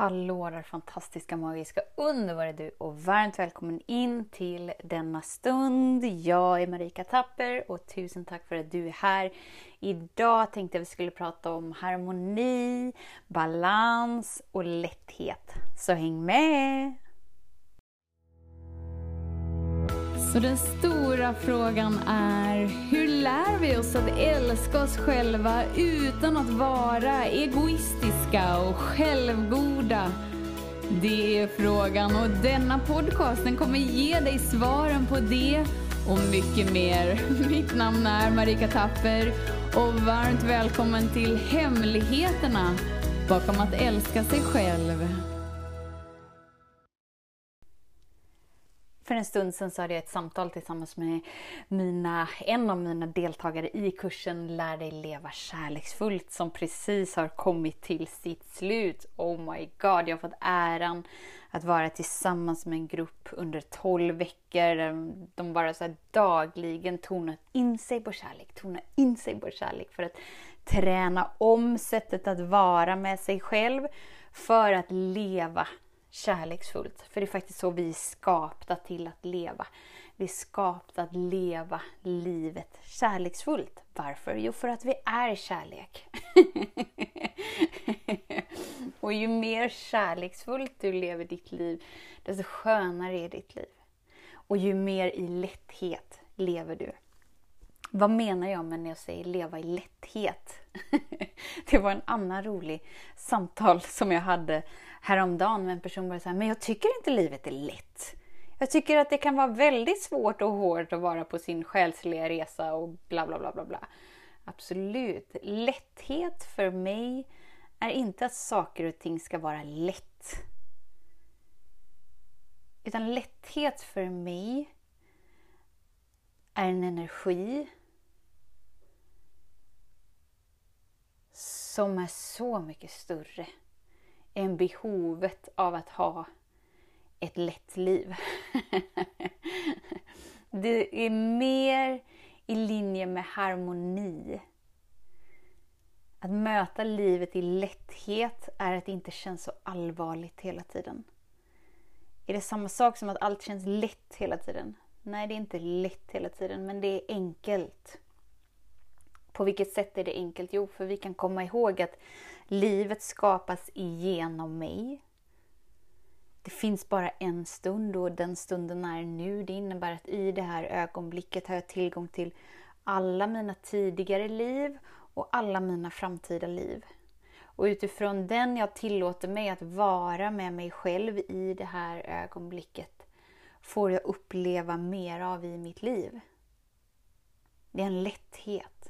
Hallå där fantastiska, magiska, underbara du och varmt välkommen in till denna stund. Jag är Marika Tapper och tusen tack för att du är här. Idag tänkte jag att vi skulle prata om harmoni, balans och lätthet. Så häng med! Så den stora frågan är, hur lär vi oss att älska oss själva utan att vara egoistiska och självgoda? Det är frågan och denna podcast den kommer ge dig svaren på det och mycket mer. Mitt namn är Marika Tapper och varmt välkommen till Hemligheterna bakom att älska sig själv. För en stund sedan så hade jag ett samtal tillsammans med mina, en av mina deltagare i kursen Lär dig leva kärleksfullt som precis har kommit till sitt slut. Oh my god, jag har fått äran att vara tillsammans med en grupp under 12 veckor. Ehm, de bara så dagligen tonat in sig på kärlek, tonat in sig på kärlek för att träna om sättet att vara med sig själv för att leva kärleksfullt. För det är faktiskt så vi är skapta till att leva. Vi är skapta att leva livet kärleksfullt. Varför? Jo, för att vi är kärlek. och ju mer kärleksfullt du lever ditt liv, desto skönare är ditt liv. Och ju mer i lätthet lever du. Vad menar jag med när jag säger leva i lätthet? det var en annan rolig samtal som jag hade häromdagen med en person som så men jag tycker inte livet är lätt. Jag tycker att det kan vara väldigt svårt och hårt att vara på sin själsliga resa och bla bla bla bla bla. Absolut. Lätthet för mig är inte att saker och ting ska vara lätt. Utan lätthet för mig är en energi som är så mycket större än behovet av att ha ett lätt liv. det är mer i linje med harmoni. Att möta livet i lätthet är att det inte känns så allvarligt hela tiden. Är det samma sak som att allt känns lätt hela tiden? Nej, det är inte lätt hela tiden, men det är enkelt. På vilket sätt är det enkelt? Jo, för vi kan komma ihåg att livet skapas igenom mig. Det finns bara en stund och den stunden är nu. Det innebär att i det här ögonblicket har jag tillgång till alla mina tidigare liv och alla mina framtida liv. Och utifrån den jag tillåter mig att vara med mig själv i det här ögonblicket får jag uppleva mer av i mitt liv. Det är en lätthet.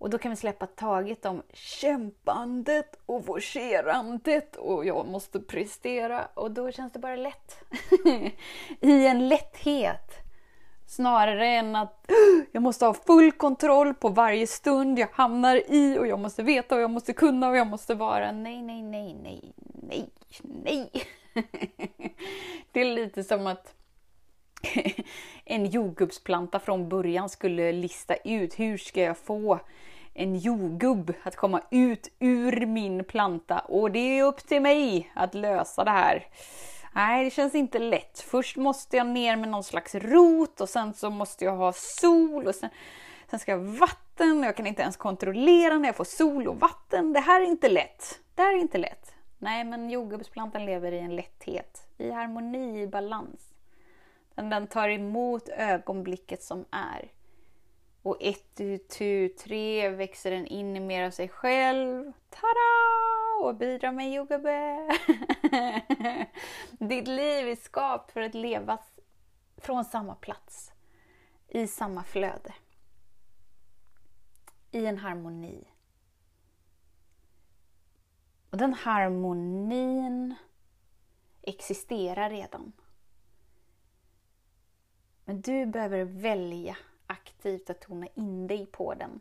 Och då kan vi släppa taget om kämpandet och forcerandet och jag måste prestera och då känns det bara lätt. I en lätthet. Snarare än att jag måste ha full kontroll på varje stund jag hamnar i och jag måste veta och jag måste kunna och jag måste vara. Nej, nej, nej, nej, nej, nej. Det är lite som att en jordgubbsplanta från början skulle lista ut hur ska jag få en jordgubb att komma ut ur min planta och det är upp till mig att lösa det här. Nej, det känns inte lätt. Först måste jag ner med någon slags rot och sen så måste jag ha sol och sen, sen ska jag ha vatten. Jag kan inte ens kontrollera när jag får sol och vatten. Det här är inte lätt. Det här är inte lätt. Nej, men jordgubbsplantan lever i en lätthet, i harmoni, i balans. Men den tar emot ögonblicket som är. Och ett, tu, tre växer den in i mer av sig själv. Tada! Och bidrar med jordgubbe. Ditt liv är skapt för att levas från samma plats. I samma flöde. I en harmoni. Och den harmonin existerar redan. Men du behöver välja aktivt att tona in dig på den.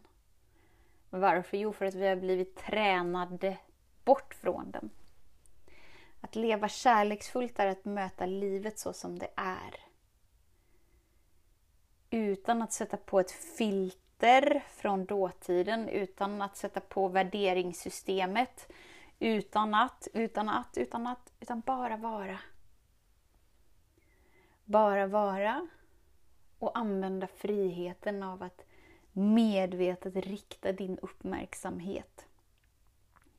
Varför? Jo, för att vi har blivit tränade bort från den. Att leva kärleksfullt är att möta livet så som det är. Utan att sätta på ett filter från dåtiden, utan att sätta på värderingssystemet, Utan att, utan att, utan att, utan bara vara. Bara vara och använda friheten av att medvetet rikta din uppmärksamhet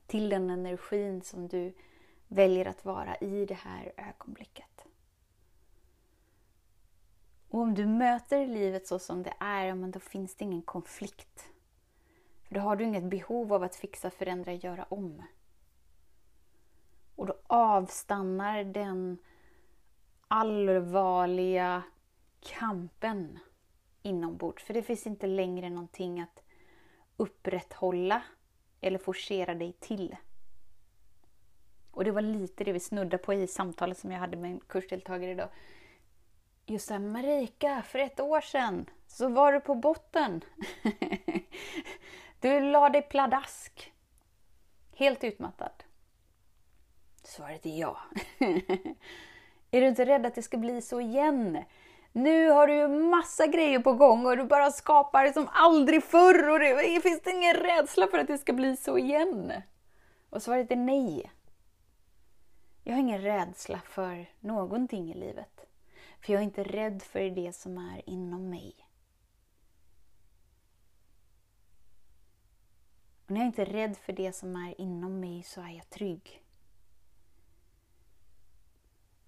till den energin som du väljer att vara i det här ögonblicket. Och om du möter livet så som det är, men då finns det ingen konflikt. För då har du inget behov av att fixa, förändra, göra om. Och då avstannar den allvarliga kampen inombords. För det finns inte längre någonting att upprätthålla eller forcera dig till. Och det var lite det vi snuddade på i samtalet som jag hade med en kursdeltagare idag. Just det här, Marika, för ett år sedan så var du på botten. du la dig pladask. Helt utmattad. Svaret är ja. är du inte rädd att det ska bli så igen? Nu har du ju massa grejer på gång och du bara skapar som aldrig förr och det finns det ingen rädsla för att det ska bli så igen? Och svaret är nej. Jag har ingen rädsla för någonting i livet. För jag är inte rädd för det som är inom mig. Och när jag inte är rädd för det som är inom mig så är jag trygg.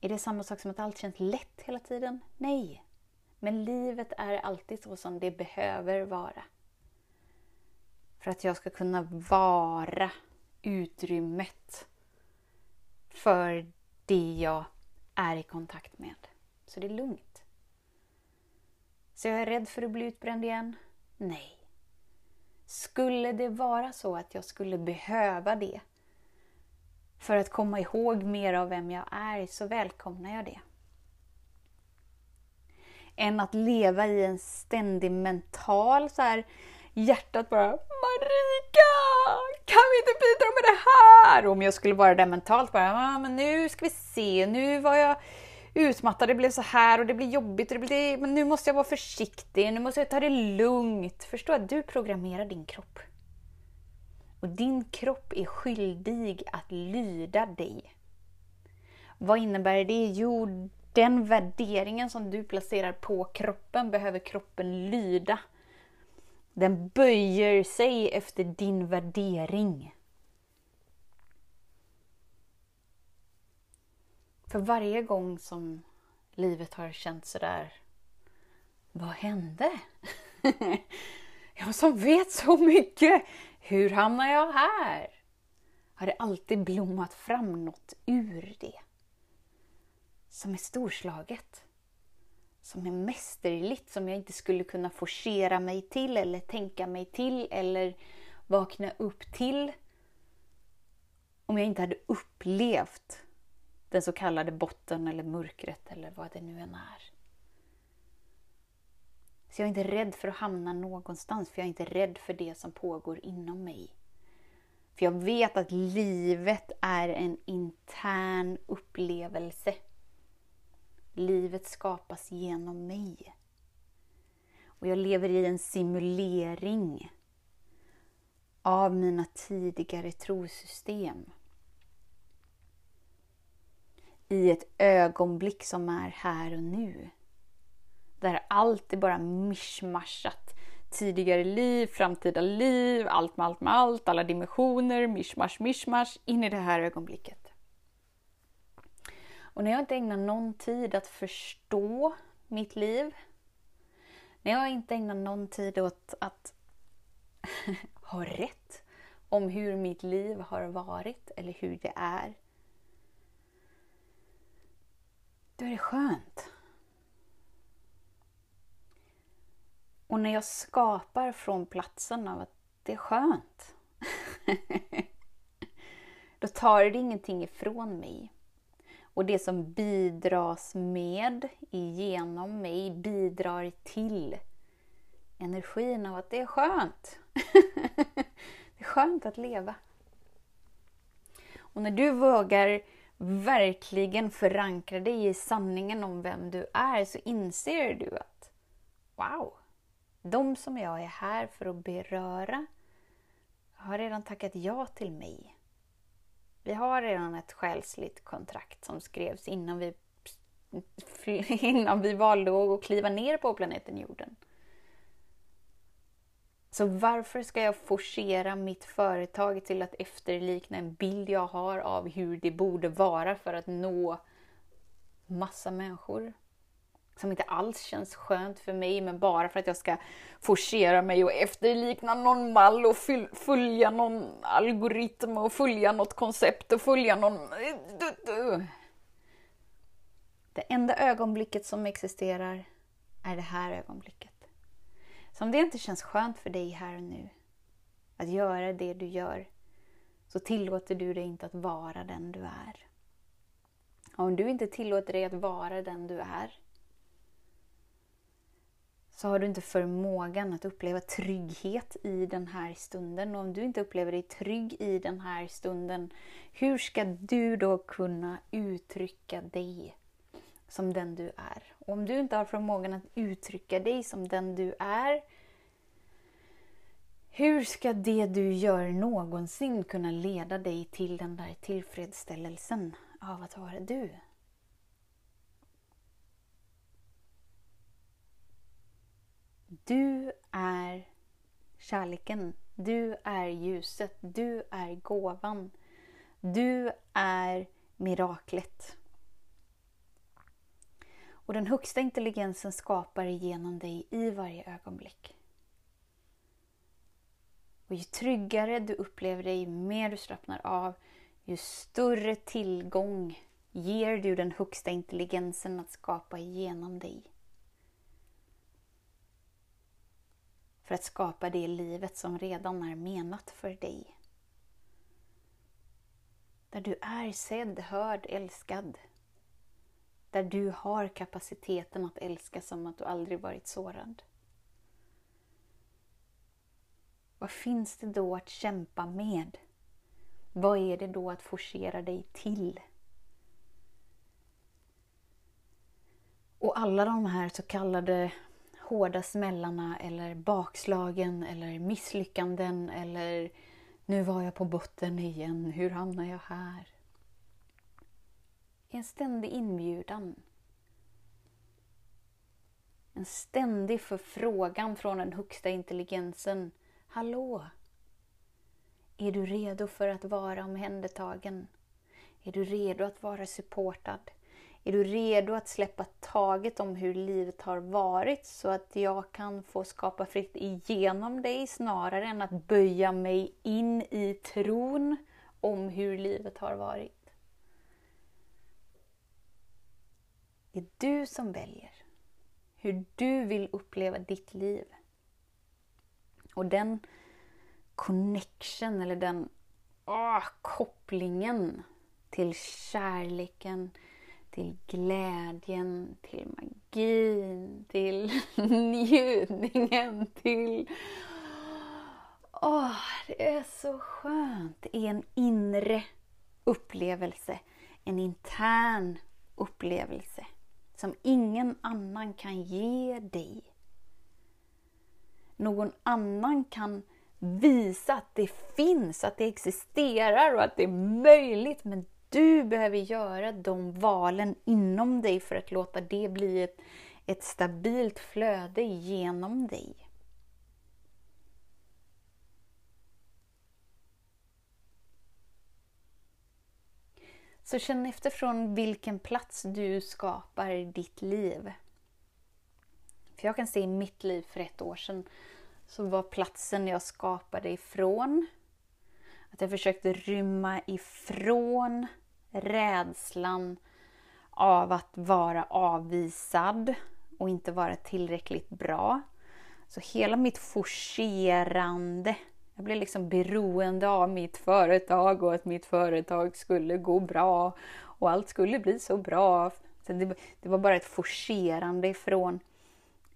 Är det samma sak som att allt känns lätt hela tiden? Nej. Men livet är alltid så som det behöver vara. För att jag ska kunna vara utrymmet för det jag är i kontakt med. Så det är lugnt. Så jag är rädd för att bli utbränd igen? Nej. Skulle det vara så att jag skulle behöva det för att komma ihåg mer av vem jag är så välkomnar jag det. Än att leva i en ständig mental så här hjärtat bara Marika! Kan vi inte bidra med det här? Om jag skulle vara där mentalt bara, ah, men nu ska vi se, nu var jag utmattad, det blev så här och det blir jobbigt, det blir, men nu måste jag vara försiktig, nu måste jag ta det lugnt. Förstå att du programmerar din kropp. Och din kropp är skyldig att lyda dig. Vad innebär det? Jo, den värderingen som du placerar på kroppen behöver kroppen lyda. Den böjer sig efter din värdering. För varje gång som livet har känts sådär, vad hände? jag som vet så mycket, hur hamnar jag här? Har det alltid blommat fram något ur det. Som är storslaget. Som är mästerligt, som jag inte skulle kunna forcera mig till eller tänka mig till eller vakna upp till. Om jag inte hade upplevt den så kallade botten eller mörkret eller vad det nu än är. Så jag är inte rädd för att hamna någonstans, för jag är inte rädd för det som pågår inom mig. För jag vet att livet är en intern upplevelse. Livet skapas genom mig. Och jag lever i en simulering av mina tidigare trosystem i ett ögonblick som är här och nu. Där allt är bara mischmaschat. Tidigare liv, framtida liv, allt med allt med allt, alla dimensioner, mischmasch, mischmasch, in i det här ögonblicket. Och när jag inte ägnar någon tid att förstå mitt liv, när jag inte ägnar någon tid åt att ha rätt om hur mitt liv har varit eller hur det är, då är det skönt. Och när jag skapar från platsen av att det är skönt, då tar det ingenting ifrån mig. Och det som bidras med, genom mig, bidrar till energin av att det är skönt. det är skönt att leva. Och när du vågar verkligen förankra dig i sanningen om vem du är så inser du att wow, de som jag är här för att beröra har redan tackat ja till mig. Vi har redan ett själsligt kontrakt som skrevs innan vi, innan vi valde att kliva ner på planeten jorden. Så varför ska jag forcera mitt företag till att efterlikna en bild jag har av hur det borde vara för att nå massa människor? Som inte alls känns skönt för mig, men bara för att jag ska forcera mig och efterlikna någon mall och följa någon algoritm och följa något koncept och följa någon... Det enda ögonblicket som existerar är det här ögonblicket. Så om det inte känns skönt för dig här och nu, att göra det du gör, så tillåter du dig inte att vara den du är. Och om du inte tillåter dig att vara den du är, så har du inte förmågan att uppleva trygghet i den här stunden. Och om du inte upplever dig trygg i den här stunden, hur ska du då kunna uttrycka dig som den du är? Och om du inte har förmågan att uttrycka dig som den du är, hur ska det du gör någonsin kunna leda dig till den där tillfredsställelsen av att vara du? Du är kärleken. Du är ljuset. Du är gåvan. Du är miraklet. Och den högsta intelligensen skapar genom dig i varje ögonblick. Och ju tryggare du upplever dig, ju mer du slappnar av, ju större tillgång ger du den högsta intelligensen att skapa genom dig. För att skapa det livet som redan är menat för dig. Där du är sedd, hörd, älskad. Där du har kapaciteten att älska som att du aldrig varit sårad. Vad finns det då att kämpa med? Vad är det då att forcera dig till? Och alla de här så kallade hårda smällarna eller bakslagen eller misslyckanden eller nu var jag på botten igen, hur hamnar jag här? En ständig inbjudan. En ständig förfrågan från den högsta intelligensen. Hallå! Är du redo för att vara omhändertagen? Är du redo att vara supportad? Är du redo att släppa taget om hur livet har varit så att jag kan få skapa fritt igenom dig snarare än att böja mig in i tron om hur livet har varit? Det är du som väljer hur du vill uppleva ditt liv. Och den connection eller den åh, kopplingen till kärleken, till glädjen, till magin, till njutningen, till... Åh, det är så skönt. Det är en inre upplevelse, en intern upplevelse som ingen annan kan ge dig. Någon annan kan visa att det finns, att det existerar och att det är möjligt. Men du behöver göra de valen inom dig för att låta det bli ett, ett stabilt flöde genom dig. Så känn efter från vilken plats du skapar ditt liv. För jag kan se i mitt liv för ett år sedan så var platsen jag skapade ifrån att jag försökte rymma ifrån rädslan av att vara avvisad och inte vara tillräckligt bra. Så hela mitt forcerande, jag blev liksom beroende av mitt företag och att mitt företag skulle gå bra och allt skulle bli så bra. Så det, det var bara ett forcerande ifrån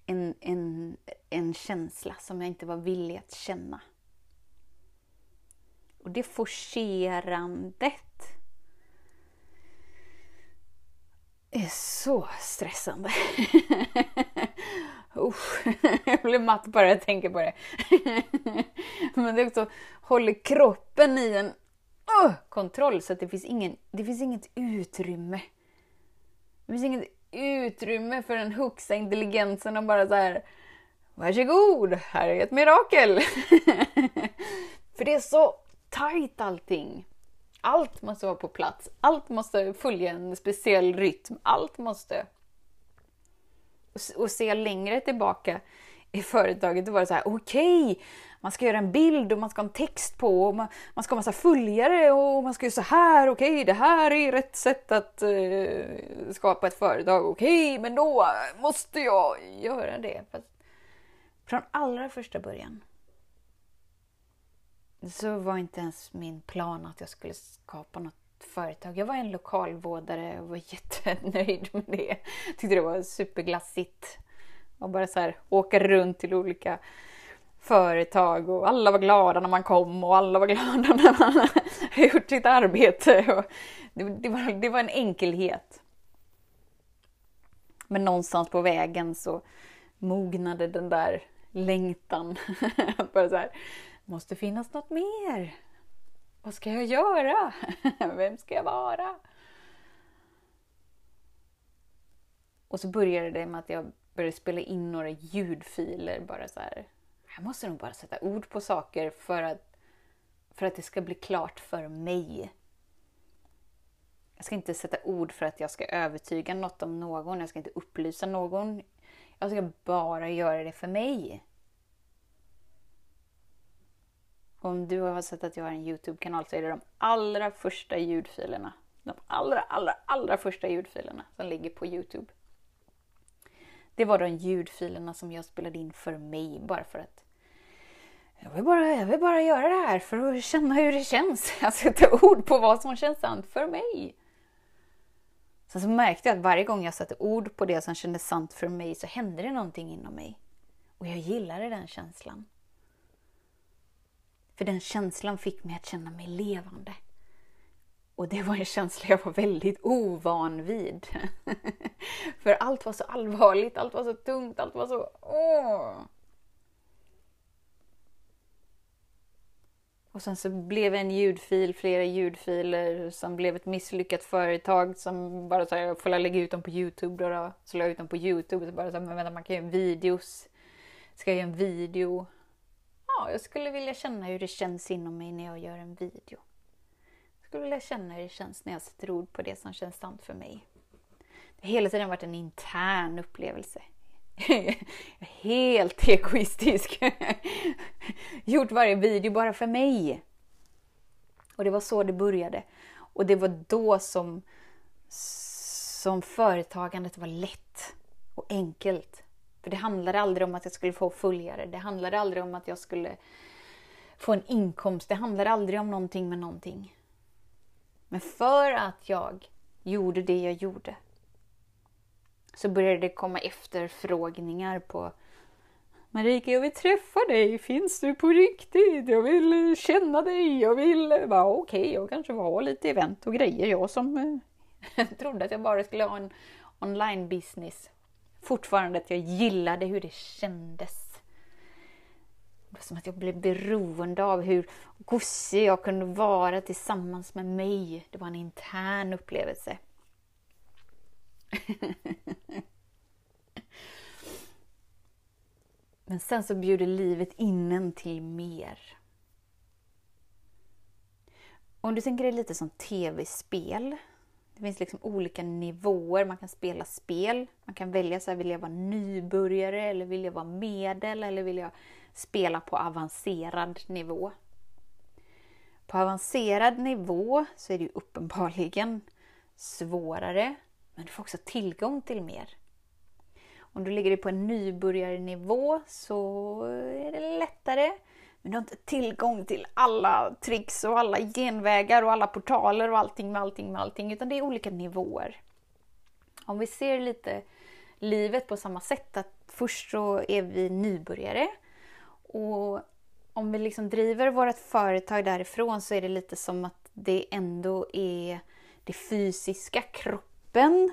en, en, en känsla som jag inte var villig att känna. Och det forcerandet är så stressande. Usch, jag blir matt bara jag tänker på det. Men det också håller kroppen i en uh, kontroll så att det finns, ingen, det finns inget utrymme. Det finns inget utrymme för den högsta intelligensen att bara så här Varsågod, här är ett mirakel! för det är så tajt allting. Allt måste vara på plats. Allt måste följa en speciell rytm. Allt måste... Och se längre tillbaka i företaget, då var det så här, okej, okay, man ska göra en bild och man ska ha en text på och man, man ska ha massa följare och man ska göra så här, okej, okay, det här är rätt sätt att uh, skapa ett företag, okej, okay, men då måste jag göra det. Fast från allra första början så var inte ens min plan att jag skulle skapa något företag. Jag var en lokalvårdare och var jättenöjd med det. Tyckte det var superglassigt. Och bara så här åka runt till olika företag och alla var glada när man kom och alla var glada när man gjort sitt arbete. Det, det, var, det var en enkelhet. Men någonstans på vägen så mognade den där längtan. bara så här, måste finnas något mer. Vad ska jag göra? Vem ska jag vara? Och så började det med att jag började spela in några ljudfiler. Bara så här. Jag måste nog bara sätta ord på saker för att, för att det ska bli klart för mig. Jag ska inte sätta ord för att jag ska övertyga något om någon. Jag ska inte upplysa någon. Jag ska bara göra det för mig. Om du har sett att jag har en Youtube-kanal så är det de allra första ljudfilerna. De allra, allra, allra första ljudfilerna som ligger på Youtube. Det var de ljudfilerna som jag spelade in för mig, bara för att jag vill, bara, jag vill bara göra det här för att känna hur det känns. Att sätta ord på vad som känns sant för mig. Sen så märkte jag att varje gång jag satte ord på det som kändes sant för mig så hände det någonting inom mig. Och jag gillade den känslan. För den känslan fick mig att känna mig levande. Och det var en känsla jag var väldigt ovan vid. För allt var så allvarligt, allt var så tungt, allt var så... Åh! Och sen så blev en ljudfil, flera ljudfiler som blev ett misslyckat företag som bara sa jag får lägga ut dem på Youtube då. då. Så la jag ut dem på Youtube och så bara så men vänta man kan göra videos. Ska jag göra en video? Ja, jag skulle vilja känna hur det känns inom mig när jag gör en video. Jag skulle vilja känna hur det känns när jag sätter ord på det som känns sant för mig. Det har hela tiden varit en intern upplevelse. Helt egoistisk. Gjort varje video bara för mig. Och det var så det började. Och det var då som, som företagandet var lätt och enkelt. För det handlade aldrig om att jag skulle få följare. Det handlade aldrig om att jag skulle få en inkomst. Det handlade aldrig om någonting med någonting. Men för att jag gjorde det jag gjorde så började det komma efterfrågningar på Marika, jag vill träffa dig. Finns du på riktigt? Jag vill känna dig. Jag vill... Okej, okay, jag kanske var lite event och grejer. Jag som eh, trodde att jag bara skulle ha en online business fortfarande att jag gillade hur det kändes. Det var som att jag blev beroende av hur gosig jag kunde vara tillsammans med mig. Det var en intern upplevelse. Men sen så bjuder livet in en till mer. Om du tänker dig lite som tv-spel det finns liksom olika nivåer. Man kan spela spel. Man kan välja så här, vill jag vara nybörjare eller vill jag vara medel eller vill jag spela på avancerad nivå? På avancerad nivå så är det ju uppenbarligen svårare, men du får också tillgång till mer. Om du ligger på en nybörjarnivå så är det lättare, men du har inte tillgång till alla tricks och alla genvägar och alla portaler och allting med allting med allting, utan det är olika nivåer. Om vi ser lite livet på samma sätt, att först så är vi nybörjare och om vi liksom driver vårt företag därifrån så är det lite som att det ändå är det fysiska, kroppen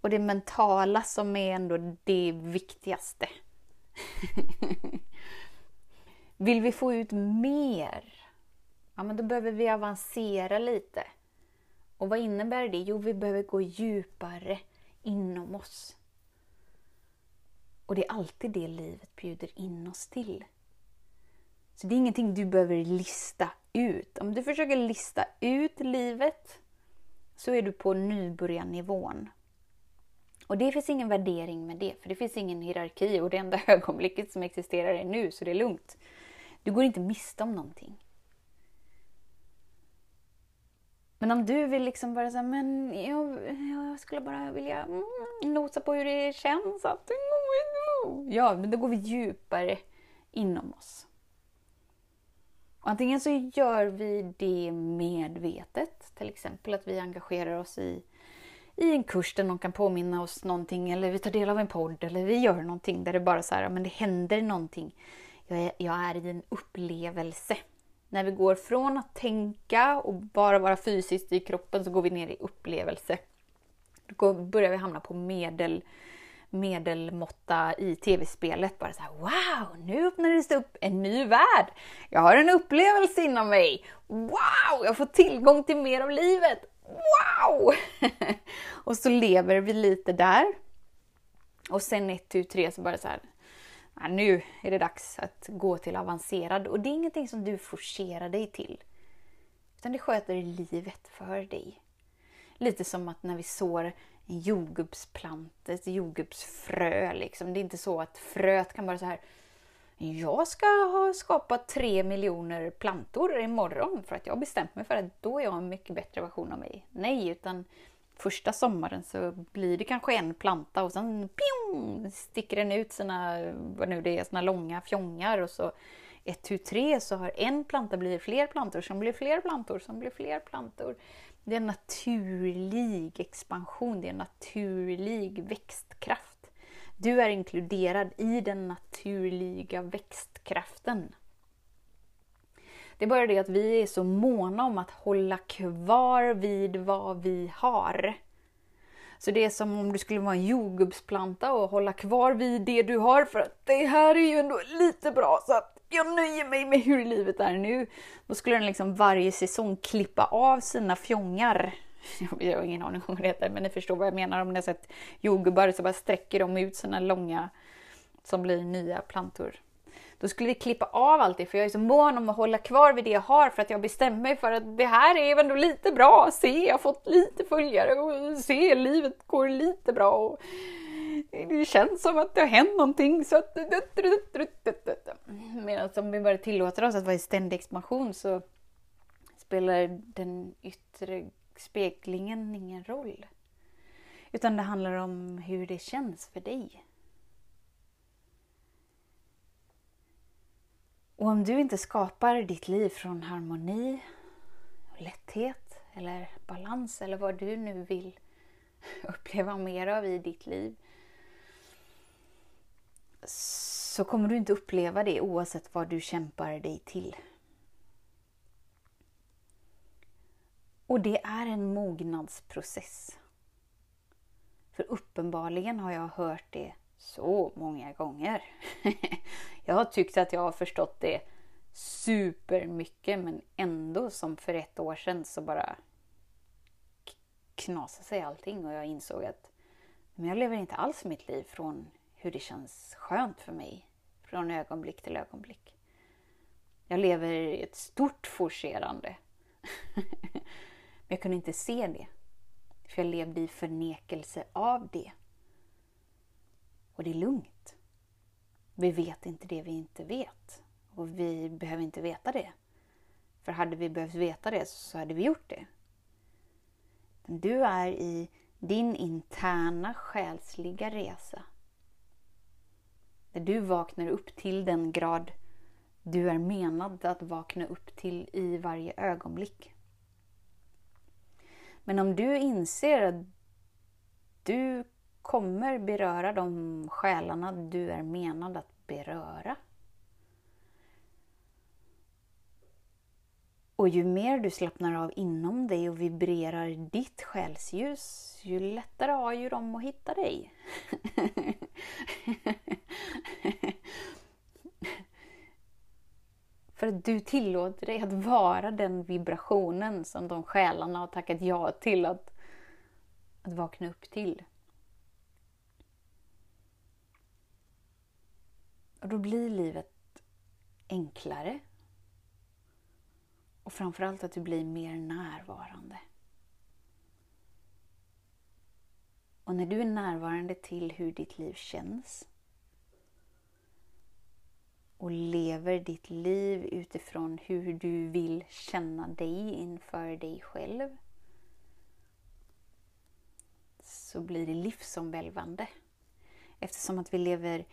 och det mentala som är ändå det viktigaste. Vill vi få ut mer Ja, men då behöver vi avancera lite. Och vad innebär det? Jo, vi behöver gå djupare inom oss. Och det är alltid det livet bjuder in oss till. Så det är ingenting du behöver lista ut. Om du försöker lista ut livet så är du på nybörjarnivån. Och det finns ingen värdering med det, för det finns ingen hierarki och det enda ögonblicket som existerar är nu, så det är lugnt. Du går inte miste om någonting. Men om du vill liksom bara säga, men jag, jag, skulle bara vilja mm, nosa på hur det känns att... Ja, men då går vi djupare inom oss. Och antingen så gör vi det medvetet, till exempel att vi engagerar oss i, i en kurs där någon kan påminna oss någonting, eller vi tar del av en podd, eller vi gör någonting där det bara så här, men det händer någonting. Jag är, jag är i en upplevelse. När vi går från att tänka och bara vara fysiskt i kroppen så går vi ner i upplevelse. Då börjar vi hamna på medel, medelmåtta i tv-spelet. Bara så här, wow, nu öppnades det upp en ny värld. Jag har en upplevelse inom mig. Wow, jag får tillgång till mer av livet. Wow! och så lever vi lite där. Och sen ett, tu, tre så bara så här, ja, nu är det dags att gå till avancerad. Och det är ingenting som du forcerar dig till. Utan det sköter livet för dig. Lite som att när vi sår en jordgubbsplanta, ett jordgubbsfrö. Liksom. Det är inte så att fröet kan bara så här jag ska ha skapat tre miljoner plantor imorgon för att jag har bestämt mig för att då är jag en mycket bättre version av mig. Nej, utan första sommaren så blir det kanske en planta och sen pjong, sticker den ut sina, vad nu det är, sina långa fjongar och så ett, tu, tre så har en planta blivit fler plantor som blir fler plantor som blir fler plantor. Det är en naturlig expansion, det är en naturlig växtkraft. Du är inkluderad i den naturliga växtkraften. Det är bara det att vi är så måna om att hålla kvar vid vad vi har. Så det är som om du skulle vara en jordgubbsplanta och hålla kvar vid det du har för att det här är ju ändå lite bra så att jag nöjer mig med hur livet är nu. Då skulle den liksom varje säsong klippa av sina fjongar. Jag har ingen aning om vad det heter men ni förstår vad jag menar. Om ni har sett jordgubbar så bara sträcker de ut sina långa som blir nya plantor. Då skulle vi klippa av allt det för jag är så mån om att hålla kvar vid det jag har för att jag bestämmer mig för att det här är ändå lite bra. Se, jag har fått lite följare och se, livet går lite bra. Och det känns som att det har hänt någonting. Så att... Medan om vi bara tillåter oss att vara i ständig expansion så spelar den yttre speglingen ingen roll. Utan det handlar om hur det känns för dig. Och om du inte skapar ditt liv från harmoni, lätthet eller balans eller vad du nu vill uppleva mer av i ditt liv så kommer du inte uppleva det oavsett vad du kämpar dig till. Och det är en mognadsprocess. För uppenbarligen har jag hört det så många gånger. jag har tyckt att jag har förstått det supermycket men ändå som för ett år sedan så bara knasade sig allting och jag insåg att men jag lever inte alls mitt liv från hur det känns skönt för mig från ögonblick till ögonblick. Jag lever i ett stort forcerande. men jag kunde inte se det. För jag levde i förnekelse av det. Och det är lugnt. Vi vet inte det vi inte vet. Och vi behöver inte veta det. För hade vi behövt veta det så hade vi gjort det. Du är i din interna själsliga resa. Där du vaknar upp till den grad du är menad att vakna upp till i varje ögonblick. Men om du inser att du kommer beröra de själarna du är menad att beröra. Och ju mer du slappnar av inom dig och vibrerar ditt själsljus, ju lättare har ju de att hitta dig. För att du tillåter dig att vara den vibrationen som de själarna har tackat ja till att, att vakna upp till. Och då blir livet enklare. Och framförallt att du blir mer närvarande. Och när du är närvarande till hur ditt liv känns och lever ditt liv utifrån hur du vill känna dig inför dig själv så blir det livsomvälvande. Eftersom att vi lever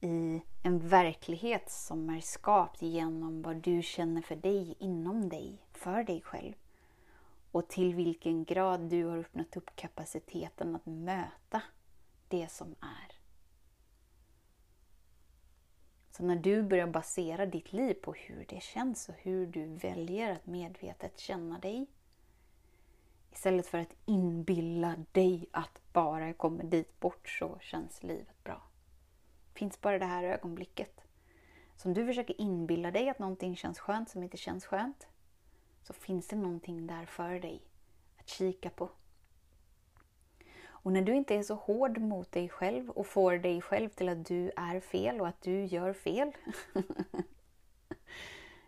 i en verklighet som är skapt genom vad du känner för dig, inom dig, för dig själv. Och till vilken grad du har öppnat upp kapaciteten att möta det som är. Så när du börjar basera ditt liv på hur det känns och hur du väljer att medvetet känna dig istället för att inbilla dig att bara jag kommer dit bort så känns livet bra. Finns bara det här ögonblicket. Så om du försöker inbilla dig att någonting känns skönt som inte känns skönt så finns det någonting där för dig att kika på. Och när du inte är så hård mot dig själv och får dig själv till att du är fel och att du gör fel.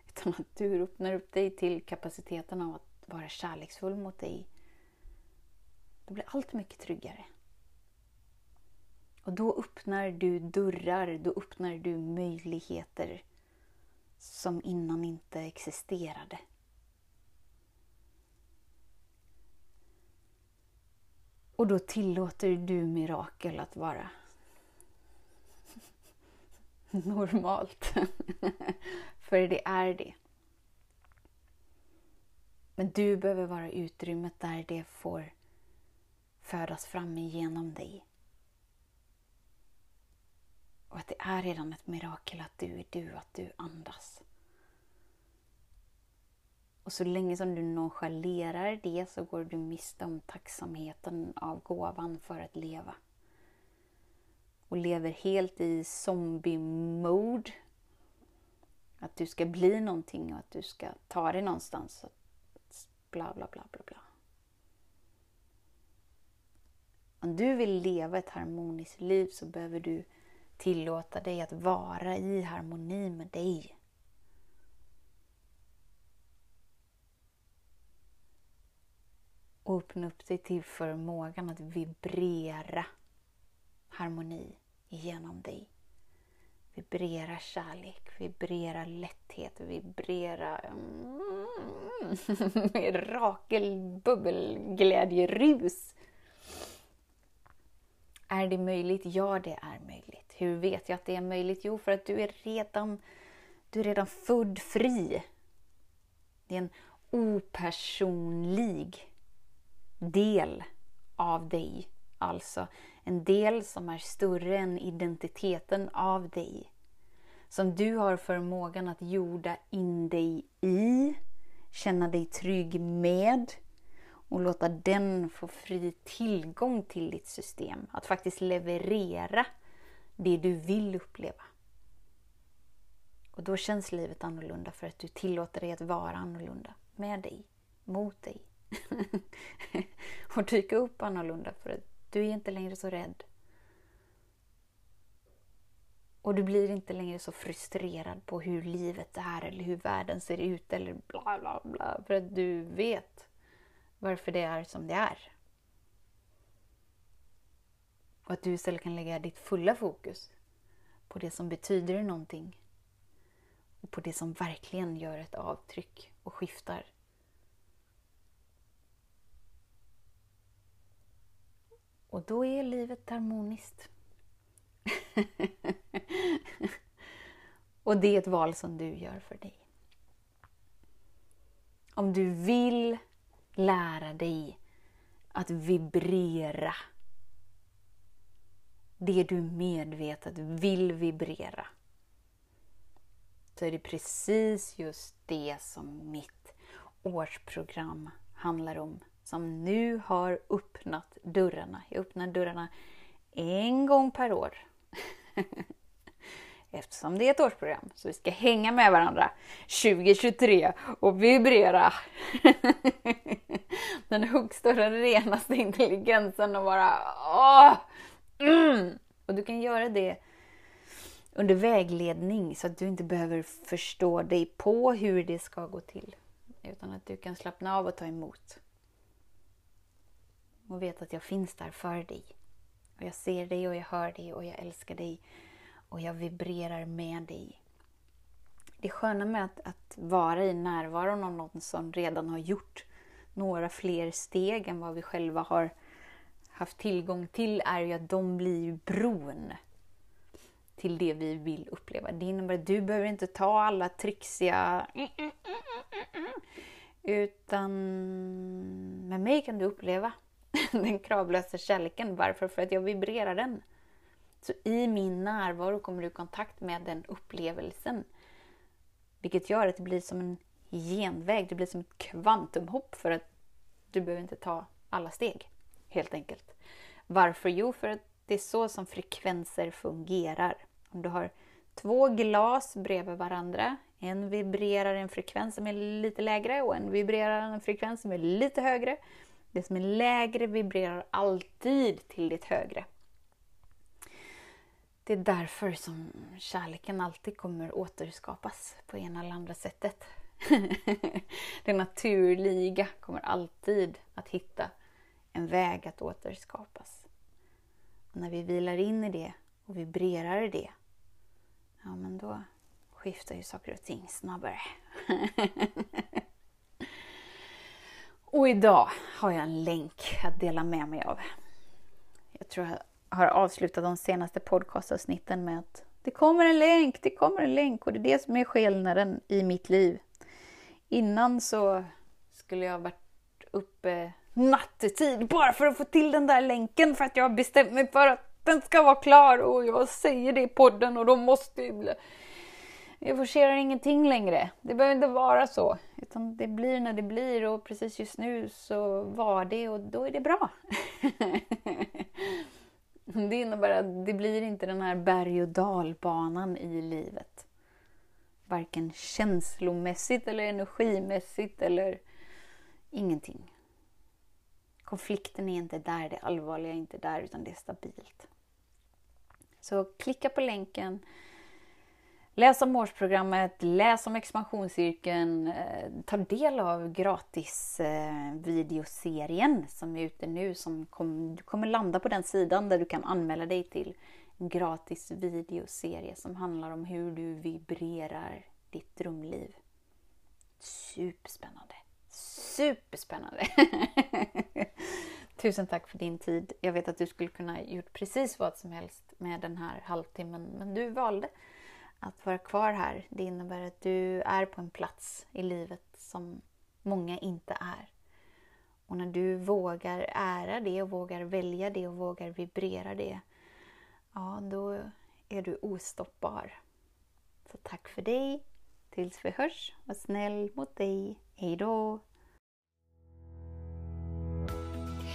utan att du öppnar upp dig till kapaciteten av att vara kärleksfull mot dig. Då blir allt mycket tryggare. Och då öppnar du dörrar, då öppnar du möjligheter som innan inte existerade. Och då tillåter du mirakel att vara normalt. För det är det. Men du behöver vara utrymmet där det får födas fram igenom dig. Och att det är redan ett mirakel att du är du, att du andas. Och så länge som du nonchalerar det så går du miste om tacksamheten av gåvan för att leva. Och lever helt i zombie-mode. Att du ska bli någonting och att du ska ta dig någonstans. Bla, bla, bla, bla, bla. Om du vill leva ett harmoniskt liv så behöver du tillåta dig att vara i harmoni med dig. Och öppna upp dig till förmågan att vibrera harmoni genom dig. Vibrera kärlek, vibrera lätthet, vibrera mm, mirakel, bubbelglädjerus. Är det möjligt? Ja, det är möjligt. Hur vet jag att det är möjligt? Jo, för att du är redan, du är redan född fri. Det är en opersonlig del av dig. Alltså en del som är större än identiteten av dig. Som du har förmågan att jorda in dig i, känna dig trygg med och låta den få fri tillgång till ditt system. Att faktiskt leverera det du vill uppleva. Och då känns livet annorlunda för att du tillåter dig att vara annorlunda. Med dig, mot dig. och dyka upp annorlunda för att du är inte längre så rädd. Och du blir inte längre så frustrerad på hur livet är eller hur världen ser ut eller bla bla bla. För att du vet varför det är som det är. Och att du istället kan lägga ditt fulla fokus på det som betyder någonting. Och på det som verkligen gör ett avtryck och skiftar. Och då är livet harmoniskt. och det är ett val som du gör för dig. Om du vill lära dig att vibrera det du medvetet vill vibrera så är det precis just det som mitt årsprogram handlar om. Som nu har öppnat dörrarna. Jag öppnar dörrarna en gång per år. eftersom det är ett årsprogram. Så vi ska hänga med varandra 2023 och vibrera den högsta och renaste intelligensen och bara åh! Mm. Och du kan göra det under vägledning så att du inte behöver förstå dig på hur det ska gå till. Utan att du kan slappna av och ta emot. Och veta att jag finns där för dig. Och jag ser dig och jag hör dig och jag älskar dig. Och jag vibrerar med dig. Det sköna med att, att vara i närvaron av någon som redan har gjort några fler steg än vad vi själva har haft tillgång till är ju att de blir bron till det vi vill uppleva. Det innebär att du behöver inte ta alla trixiga utan med mig kan du uppleva den kravlösa kärleken. Varför? För att jag vibrerar den. Så i min närvaro kommer du i kontakt med den upplevelsen. Vilket gör att det blir som en genväg, det blir som ett kvantumhopp för att du behöver inte ta alla steg. Helt enkelt. Varför? Jo, för att det är så som frekvenser fungerar. Om du har två glas bredvid varandra, en vibrerar en frekvens som är lite lägre och en vibrerar en frekvens som är lite högre. Det som är lägre vibrerar alltid till ditt högre. Det är därför som kärleken alltid kommer återskapas på ena eller andra sättet. det naturliga kommer alltid att hitta en väg att återskapas. Och när vi vilar in i det och vibrerar i det, ja men då skiftar ju saker och ting snabbare. och idag har jag en länk att dela med mig av. Jag tror jag har avslutat de senaste podcastavsnitten med att det kommer en länk, det kommer en länk och det är det som är skillnaden i mitt liv. Innan så skulle jag varit uppe nattetid bara för att få till den där länken för att jag har bestämt mig för att den ska vara klar och jag säger det i podden och då måste jag bli... Jag forcerar ingenting längre. Det behöver inte vara så. Utan det blir när det blir och precis just nu så var det och då är det bra. det innebär att det blir inte den här berg och dalbanan i livet. Varken känslomässigt eller energimässigt eller ingenting. Konflikten är inte där, det allvarliga är inte där, utan det är stabilt. Så klicka på länken, läs om årsprogrammet, läs om expansionscirkeln, eh, ta del av gratis eh, videoserien som är ute nu. Som kom, du kommer landa på den sidan där du kan anmäla dig till en gratis videoserie som handlar om hur du vibrerar ditt drömliv. Superspännande! Superspännande! Tusen tack för din tid. Jag vet att du skulle kunna gjort precis vad som helst med den här halvtimmen, men du valde att vara kvar här. Det innebär att du är på en plats i livet som många inte är. Och när du vågar ära det och vågar välja det och vågar vibrera det, ja, då är du ostoppbar. Så tack för dig. Tills vi hörs, var snäll mot dig. Hejdå!